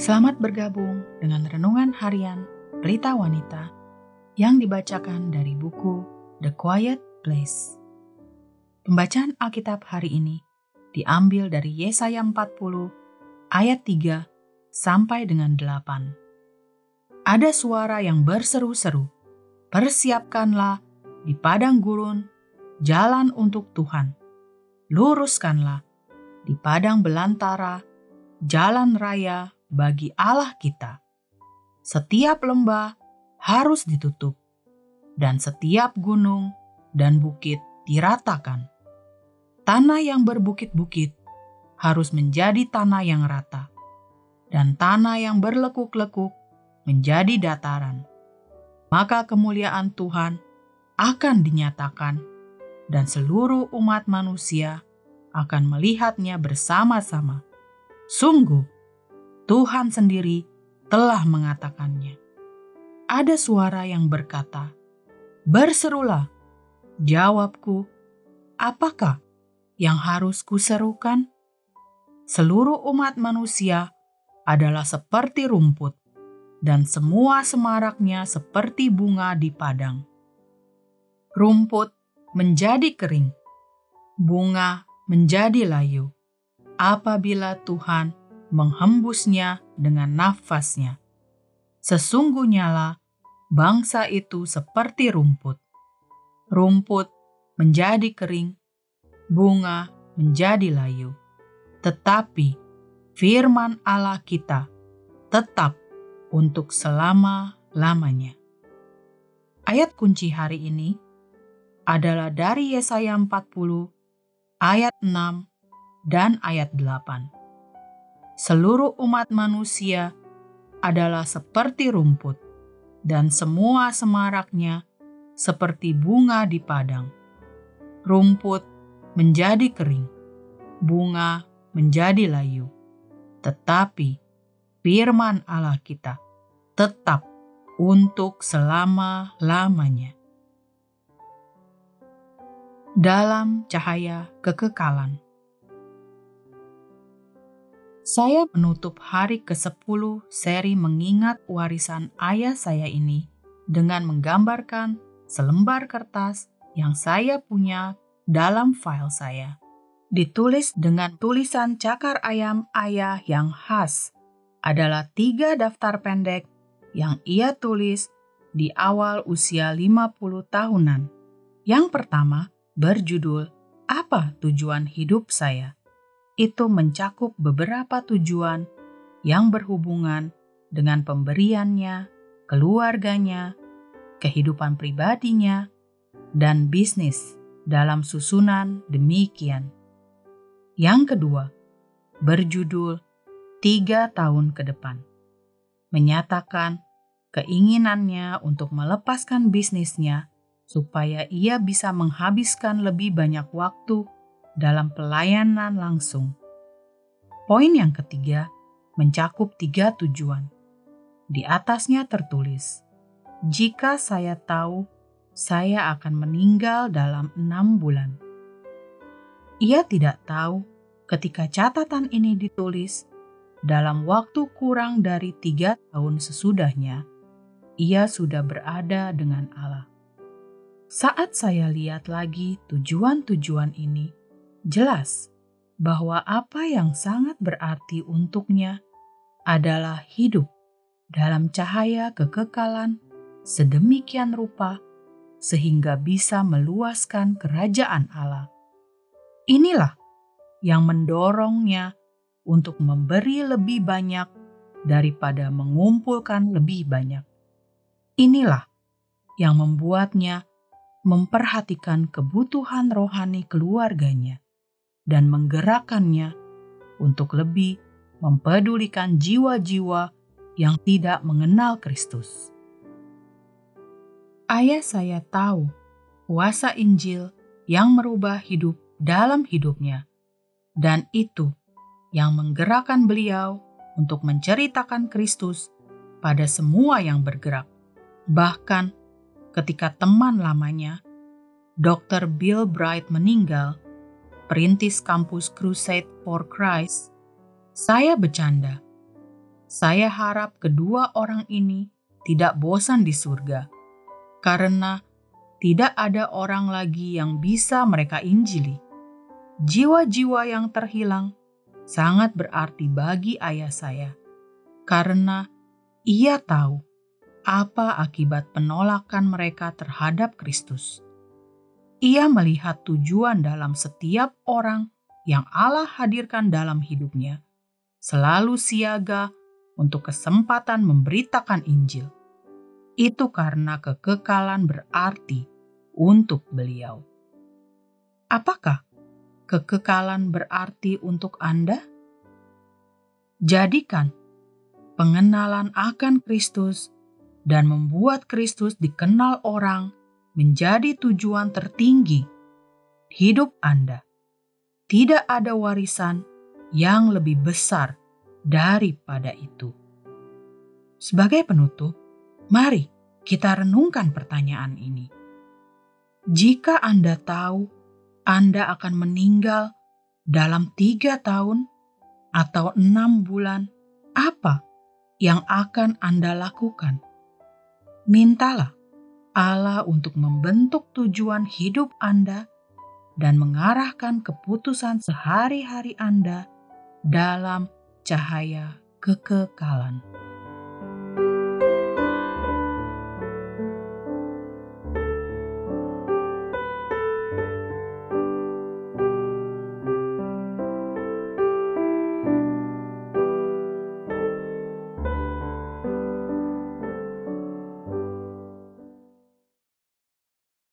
Selamat bergabung dengan renungan harian Pelita Wanita yang dibacakan dari buku The Quiet Place. Pembacaan Alkitab hari ini diambil dari Yesaya 40 ayat 3 sampai dengan 8. Ada suara yang berseru-seru, persiapkanlah di padang gurun jalan untuk Tuhan. Luruskanlah di padang belantara jalan raya bagi Allah kita. Setiap lembah harus ditutup, dan setiap gunung dan bukit diratakan. Tanah yang berbukit-bukit harus menjadi tanah yang rata, dan tanah yang berlekuk-lekuk menjadi dataran. Maka kemuliaan Tuhan akan dinyatakan, dan seluruh umat manusia akan melihatnya bersama-sama. Sungguh, Tuhan sendiri telah mengatakannya. Ada suara yang berkata, "Berserulah." Jawabku, "Apakah yang harus kuserukan?" Seluruh umat manusia adalah seperti rumput, dan semua semaraknya seperti bunga di padang. Rumput menjadi kering, bunga menjadi layu apabila Tuhan menghembusnya dengan nafasnya. Sesungguhnya lah bangsa itu seperti rumput. Rumput menjadi kering, bunga menjadi layu. Tetapi firman Allah kita tetap untuk selama-lamanya. Ayat kunci hari ini adalah dari Yesaya 40 ayat 6 dan ayat 8. Seluruh umat manusia adalah seperti rumput, dan semua semaraknya seperti bunga di padang. Rumput menjadi kering, bunga menjadi layu, tetapi firman Allah kita tetap untuk selama-lamanya dalam cahaya kekekalan. Saya menutup hari ke-10 seri mengingat warisan ayah saya ini dengan menggambarkan selembar kertas yang saya punya dalam file saya. Ditulis dengan tulisan cakar ayam ayah yang khas adalah tiga daftar pendek yang ia tulis di awal usia 50 tahunan. Yang pertama, berjudul "Apa Tujuan Hidup Saya?". Itu mencakup beberapa tujuan yang berhubungan dengan pemberiannya, keluarganya, kehidupan pribadinya, dan bisnis dalam susunan demikian. Yang kedua, berjudul Tiga Tahun ke Depan, menyatakan keinginannya untuk melepaskan bisnisnya supaya ia bisa menghabiskan lebih banyak waktu dalam pelayanan langsung. Poin yang ketiga mencakup tiga tujuan. Di atasnya tertulis, "Jika saya tahu saya akan meninggal dalam enam bulan." Ia tidak tahu ketika catatan ini ditulis dalam waktu kurang dari tiga tahun sesudahnya, ia sudah berada dengan Allah. Saat saya lihat lagi tujuan-tujuan ini, jelas bahwa apa yang sangat berarti untuknya adalah hidup dalam cahaya kekekalan sedemikian rupa sehingga bisa meluaskan kerajaan Allah. Inilah yang mendorongnya untuk memberi lebih banyak daripada mengumpulkan lebih banyak. Inilah yang membuatnya memperhatikan kebutuhan rohani keluarganya dan menggerakkannya untuk lebih mempedulikan jiwa-jiwa yang tidak mengenal Kristus. Ayah saya tahu kuasa Injil yang merubah hidup dalam hidupnya, dan itu yang menggerakkan beliau untuk menceritakan Kristus pada semua yang bergerak, bahkan ketika teman lamanya, Dr. Bill Bright meninggal, perintis kampus Crusade for Christ, saya bercanda. Saya harap kedua orang ini tidak bosan di surga, karena tidak ada orang lagi yang bisa mereka injili. Jiwa-jiwa yang terhilang sangat berarti bagi ayah saya, karena ia tahu apa akibat penolakan mereka terhadap Kristus. Ia melihat tujuan dalam setiap orang yang Allah hadirkan dalam hidupnya, selalu siaga untuk kesempatan memberitakan Injil. Itu karena kekekalan berarti untuk beliau. Apakah kekekalan berarti untuk Anda? Jadikan pengenalan akan Kristus dan membuat Kristus dikenal orang menjadi tujuan tertinggi hidup Anda. Tidak ada warisan yang lebih besar daripada itu. Sebagai penutup, mari kita renungkan pertanyaan ini. Jika Anda tahu Anda akan meninggal dalam tiga tahun atau enam bulan, apa yang akan Anda lakukan? Mintalah Allah untuk membentuk tujuan hidup Anda dan mengarahkan keputusan sehari-hari Anda dalam cahaya kekekalan.